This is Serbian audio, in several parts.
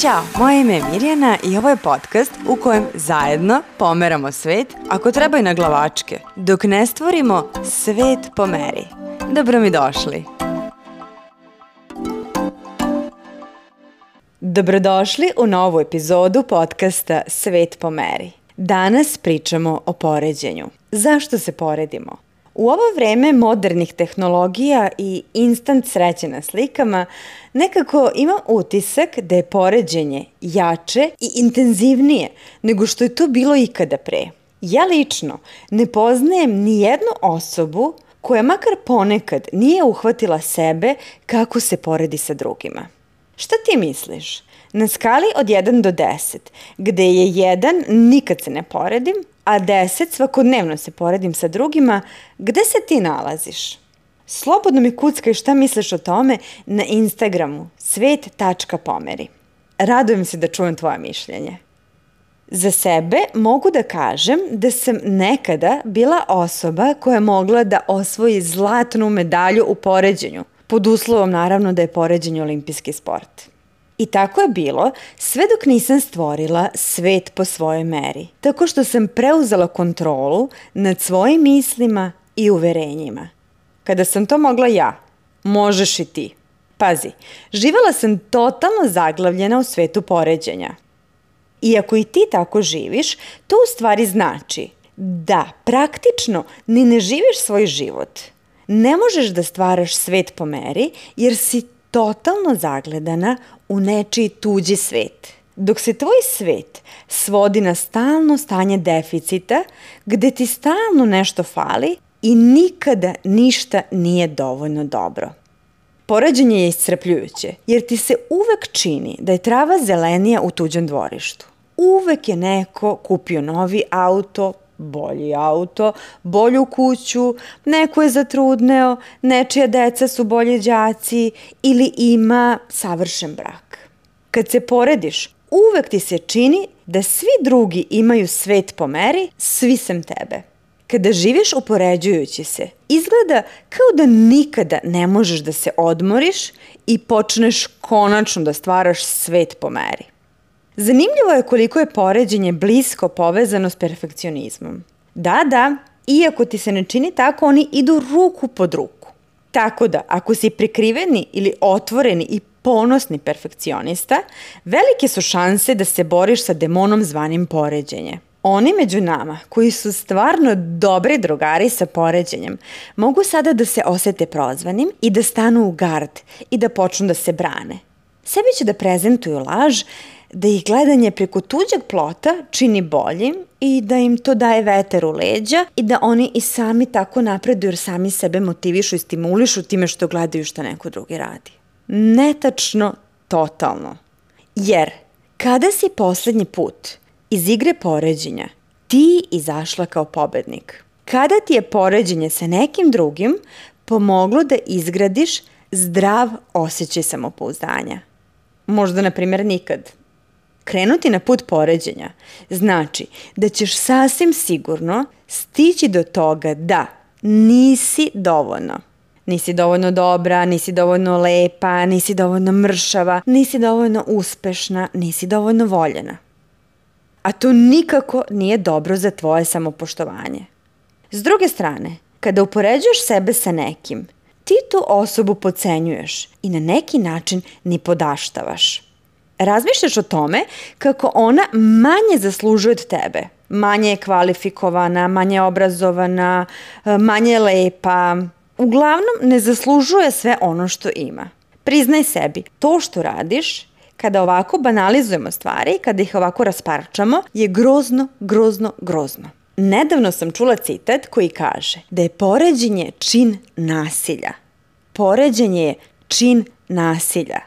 Ćao, moje ime je Mirjana i ovo je podcast u kojem zajedno pomeramo svet, ako treba i na glavačke, dok ne stvorimo svet po meri. Dobro mi došli. Dobrodošli u novu epizodu podcasta Svet po meri. Danas pričamo o poređenju. Zašto se poredimo? U ovo vreme modernih tehnologija i instant sreće na slikama nekako imam utisak da je poređenje jače i intenzivnije nego što je to bilo ikada pre. Ja lično ne poznajem ni jednu osobu koja makar ponekad nije uhvatila sebe kako se poredi sa drugima. Šta ti misliš? Na skali od 1 do 10, gde je 1 nikad se ne poredim, a 10 svakodnevno se poredim sa drugima, gde se ti nalaziš? Slobodno mi kuckaj šta misliš o tome na Instagramu svet.pomeri. Radujem se da čujem tvoje mišljenje. Za sebe mogu da kažem da sam nekada bila osoba koja je mogla da osvoji zlatnu medalju u poređenju, pod uslovom naravno da je poređenje olimpijski sport. I tako je bilo sve dok nisam stvorila svet po svojoj meri, tako što sam preuzela kontrolu nad svojim mislima i uverenjima. Kada sam to mogla ja, možeš i ti. Pazi, živela sam totalno zaglavljena u svetu poređenja. Iako i ti tako živiš, to u stvari znači da praktično ni ne živiš svoj život. Ne možeš da stvaraš svet po meri jer si totalno zagledana u nečiji tuđi svet. Dok se tvoj svet svodi na stalno stanje deficita, gde ti stalno nešto fali i nikada ništa nije dovoljno dobro. Poređenje je iscrpljujuće, jer ti se uvek čini da je trava zelenija u tuđem dvorištu. Uvek je neko kupio novi auto, bolji auto, bolju kuću, neko je zatrudneo, nečija deca su bolji đaci ili ima savršen brak. Kad se porediš, uvek ti se čini da svi drugi imaju svet po meri, svi sem tebe. Kada živiš upoređujući se, izgleda kao da nikada ne možeš da se odmoriš i počneš konačno da stvaraš svet po meri. Zanimljivo je koliko je poređenje blisko povezano s perfekcionizmom. Da, da, iako ti se ne čini tako, oni idu ruku pod ruku. Tako da, ako si prikriveni ili otvoreni i ponosni perfekcionista, velike su šanse da se boriš sa demonom zvanim poređenje. Oni među nama, koji su stvarno dobri drugari sa poređenjem, mogu sada da se osete prozvanim i da stanu u gard i da počnu da se brane. Sebi će da prezentuju laž da ih gledanje preko tuđeg plota čini boljim i da im to daje veter u leđa i da oni i sami tako napreduju jer sami sebe motivišu i stimulišu time što gledaju šta neko drugi radi. Netačno, totalno. Jer kada si poslednji put iz igre poređenja ti izašla kao pobednik? Kada ti je poređenje sa nekim drugim pomoglo da izgradiš zdrav osjećaj samopouzdanja? Možda, na primjer, nikad, Krenuti na put poređenja znači da ćeš sasvim sigurno stići do toga da nisi dovoljno. Nisi dovoljno dobra, nisi dovoljno lepa, nisi dovoljno mršava, nisi dovoljno uspešna, nisi dovoljno voljena. A to nikako nije dobro za tvoje samopoštovanje. S druge strane, kada upoređuješ sebe sa nekim, ti tu osobu pocenjuješ i na neki način ni podaštavaš razmišljaš o tome kako ona manje zaslužuje od tebe. Manje je kvalifikovana, manje je obrazovana, e, manje je lepa. Uglavnom, ne zaslužuje sve ono što ima. Priznaj sebi, to što radiš, kada ovako banalizujemo stvari, kada ih ovako rasparčamo, je grozno, grozno, grozno. Nedavno sam čula citat koji kaže da je poređenje čin nasilja. Poređenje je čin nasilja.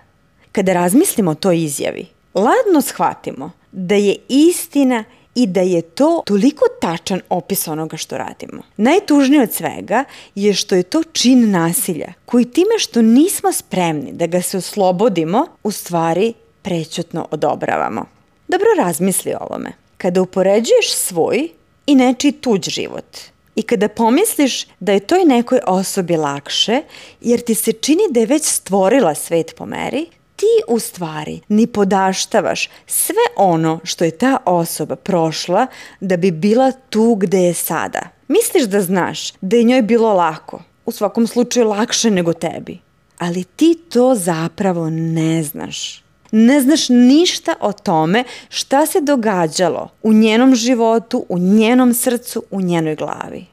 Kada razmislimo o toj izjavi, ladno shvatimo da je istina i da je to toliko tačan opis onoga što radimo. Najtužnije od svega je što je to čin nasilja, koji time što nismo spremni da ga se oslobodimo, u stvari prećutno odobravamo. Dobro razmisli o ovome. Kada upoređuješ svoj i nečiji tuđ život, I kada pomisliš da je toj nekoj osobi lakše, jer ti se čini da je već stvorila svet po meri, ti u stvari ni podaštavaš sve ono što je ta osoba prošla da bi bila tu gde je sada. Misliš da znaš da je njoj bilo lako, u svakom slučaju lakše nego tebi, ali ti to zapravo ne znaš. Ne znaš ništa o tome šta se događalo u njenom životu, u njenom srcu, u njenoj glavi.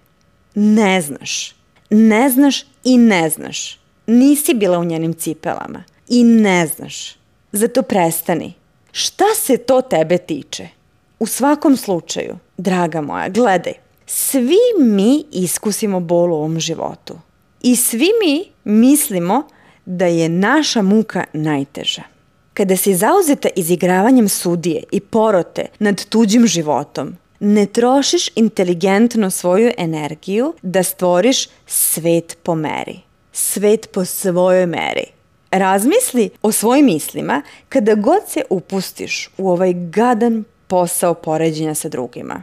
Ne znaš. Ne znaš i ne znaš. Nisi bila u njenim cipelama i ne znaš. Zato prestani. Šta se to tebe tiče? U svakom slučaju, draga moja, gledaj, svi mi iskusimo bol u ovom životu. I svi mi mislimo da je naša muka najteža. Kada si zauzeta izigravanjem sudije i porote nad tuđim životom, ne trošiš inteligentno svoju energiju da stvoriš svet po meri. Svet po svojoj meri. Razmisli o svojim mislima kada god se upustiš u ovaj gadan posao poređenja sa drugima.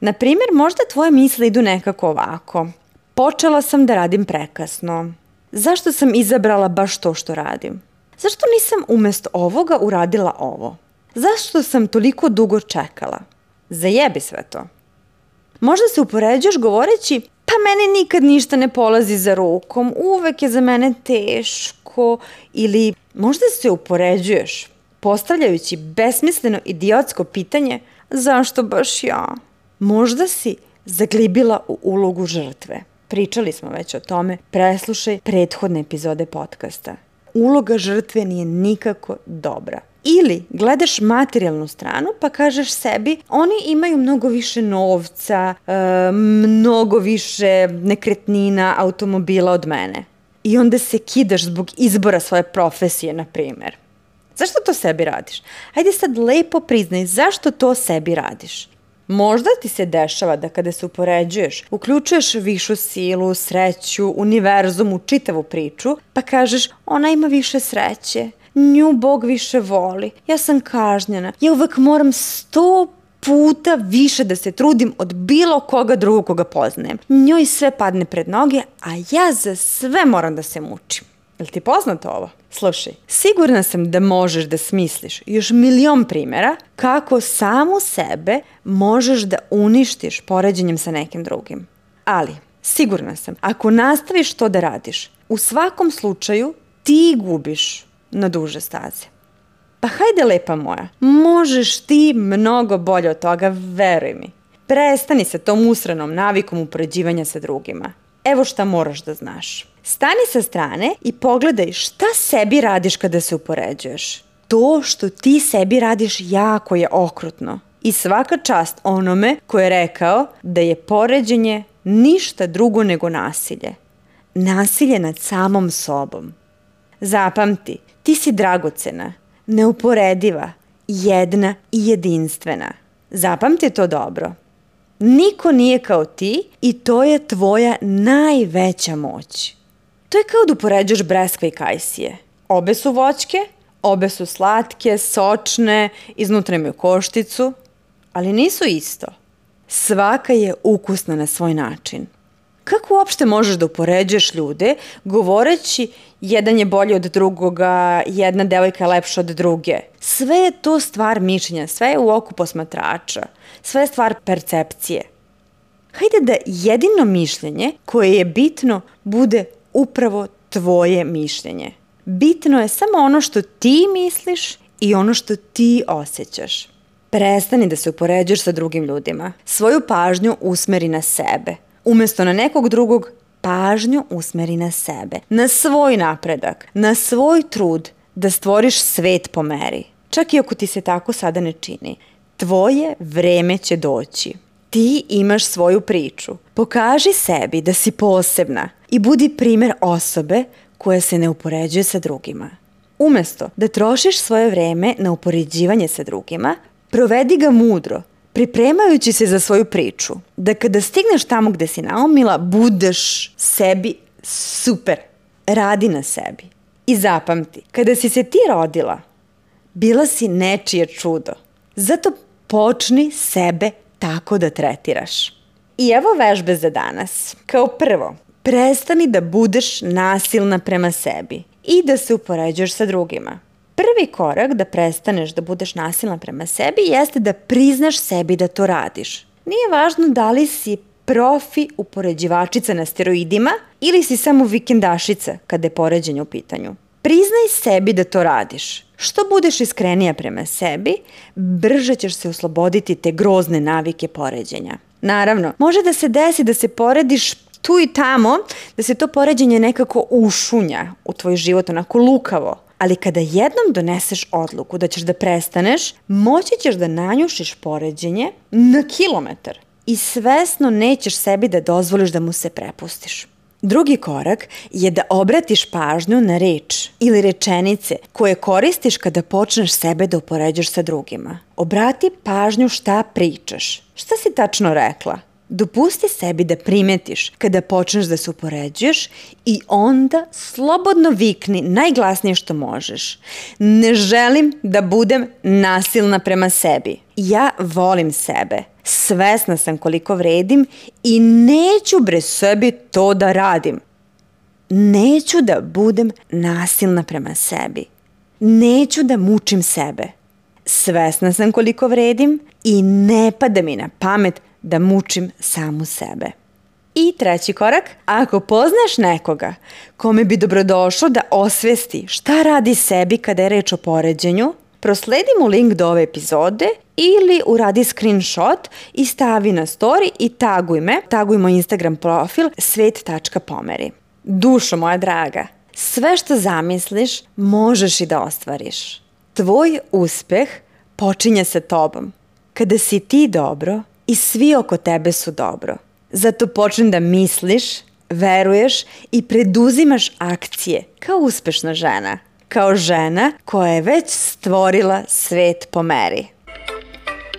Na primjer, možda tvoje misle idu nekako ovako. Počela sam da radim prekasno. Zašto sam izabrala baš to što radim? Zašto nisam umesto ovoga uradila ovo? Zašto sam toliko dugo čekala? Zajebi sve to. Možda se upoređaš govoreći pa meni nikad ništa ne polazi za rukom, uvek je za mene teško ili možda se upoređuješ postavljajući besmisleno idiotsko pitanje zašto baš ja? Možda si zaglibila u ulogu žrtve. Pričali smo već o tome, preslušaj prethodne epizode podcasta uloga žrtve nije nikako dobra. Ili gledaš materijalnu stranu pa kažeš sebi oni imaju mnogo više novca, e, mnogo više nekretnina, automobila od mene. I onda se kidaš zbog izbora svoje profesije, na primer. Zašto to sebi radiš? Ajde sad lepo priznaj zašto to sebi radiš. Možda ti se dešava da kada se upoređuješ, uključuješ višu silu, sreću, univerzum u čitavu priču, pa kažeš ona ima više sreće, nju Bog više voli, ja sam kažnjena, ja uvek moram sto puta više da se trudim od bilo koga drugog koga poznajem. Njoj sve padne pred noge, a ja za sve moram da se mučim. Je li ti poznato ovo? Slušaj, sigurna sam da možeš da smisliš još milion primjera kako samu sebe možeš da uništiš poređenjem sa nekim drugim. Ali, sigurna sam, ako nastaviš to da radiš, u svakom slučaju ti gubiš na duže staze. Pa hajde lepa moja, možeš ti mnogo bolje od toga, veruj mi. Prestani sa tom usranom navikom upoređivanja sa drugima. Evo šta moraš da znaš. Stani sa strane i pogledaj šta sebi radiš kada se upoređuješ. To što ti sebi radiš jako je okrutno. I svaka čast onome ko je rekao da je poređenje ništa drugo nego nasilje. Nasilje nad samom sobom. Zapamti, ti si dragocena, neuporediva, jedna i jedinstvena. Zapamti to dobro. Niko nije kao ti i to je tvoja najveća moć. To je kao da upoređaš breskve i kajsije. Obe su voćke, obe su slatke, sočne, iznutra imaju košticu, ali nisu isto. Svaka je ukusna na svoj način. Kako uopšte možeš da upoređuješ ljude govoreći jedan je bolji od drugoga, jedna devojka je lepša od druge? Sve je to stvar mišljenja, sve je u oku posmatrača, sve je stvar percepcije. Hajde da jedino mišljenje koje je bitno bude upravo tvoje mišljenje. Bitno je samo ono što ti misliš i ono što ti osjećaš. Prestani da se upoređuješ sa drugim ljudima. Svoju pažnju usmeri na sebe. Umesto na nekog drugog, pažnju usmeri na sebe. Na svoj napredak, na svoj trud da stvoriš svet po meri. Čak i ako ti se tako sada ne čini. Tvoje vreme će doći. Ti imaš svoju priču. Pokaži sebi da si posebna i budi primer osobe koja se ne upoređuje sa drugima. Umesto da trošiš svoje vreme na upoređivanje sa drugima, provedi ga mudro, pripremajući se za svoju priču, da kada stigneš tamo gde si naumila, budeš sebi super. Radi na sebi. I zapamti, kada si se ti rodila, bila si nečije čudo. Zato počni sebe tako da tretiraš. I evo vežbe za danas. Kao prvo, prestani da budeš nasilna prema sebi i da se upoređuješ sa drugima. Prvi korak da prestaneš da budeš nasilna prema sebi jeste da priznaš sebi da to radiš. Nije važno da li si profi upoređivačica na steroidima ili si samo vikendašica kada je poređenje u pitanju. Priznaj sebi da to radiš. Što budeš iskrenija prema sebi, brže ćeš se osloboditi te grozne navike poređenja. Naravno, može da se desi da se porediš tu i tamo, da se to poređenje nekako ušunja u tvoj život, onako lukavo. Ali kada jednom doneseš odluku da ćeš da prestaneš, moći ćeš da nanjušiš poređenje na kilometar i svesno nećeš sebi da dozvoliš da mu se prepustiš. Drugi korak je da obratiš pažnju na reč ili rečenice koje koristiš kada počneš sebe da upoređaš sa drugima. Obrati pažnju šta pričaš. Šta si tačno rekla? Dopusti sebi da primetiš kada počneš da se upoređuješ i onda slobodno vikni najglasnije što možeš. Ne želim da budem nasilna prema sebi. Ja volim sebe. Svesna sam koliko vredim i neću bre sebi to da radim. Neću da budem nasilna prema sebi. Neću da mučim sebe. Svesna sam koliko vredim i ne pada mi na pamet da mučim samu sebe. I treći korak, ako poznaš nekoga kome bi dobrodošlo da osvesti šta radi sebi kada je reč o poređenju, prosledi mu link do ove epizode ili uradi screenshot i stavi na story i taguj me, taguj moj Instagram profil svet.pomeri. Dušo moja draga, sve što zamisliš možeš i da ostvariš. Tvoj uspeh počinje sa tobom. Kada si ti dobro, i svi oko tebe su dobro. Zato počni da misliš, veruješ i preduzimaš akcije kao uspešna žena. Kao žena koja je već stvorila svet po meri.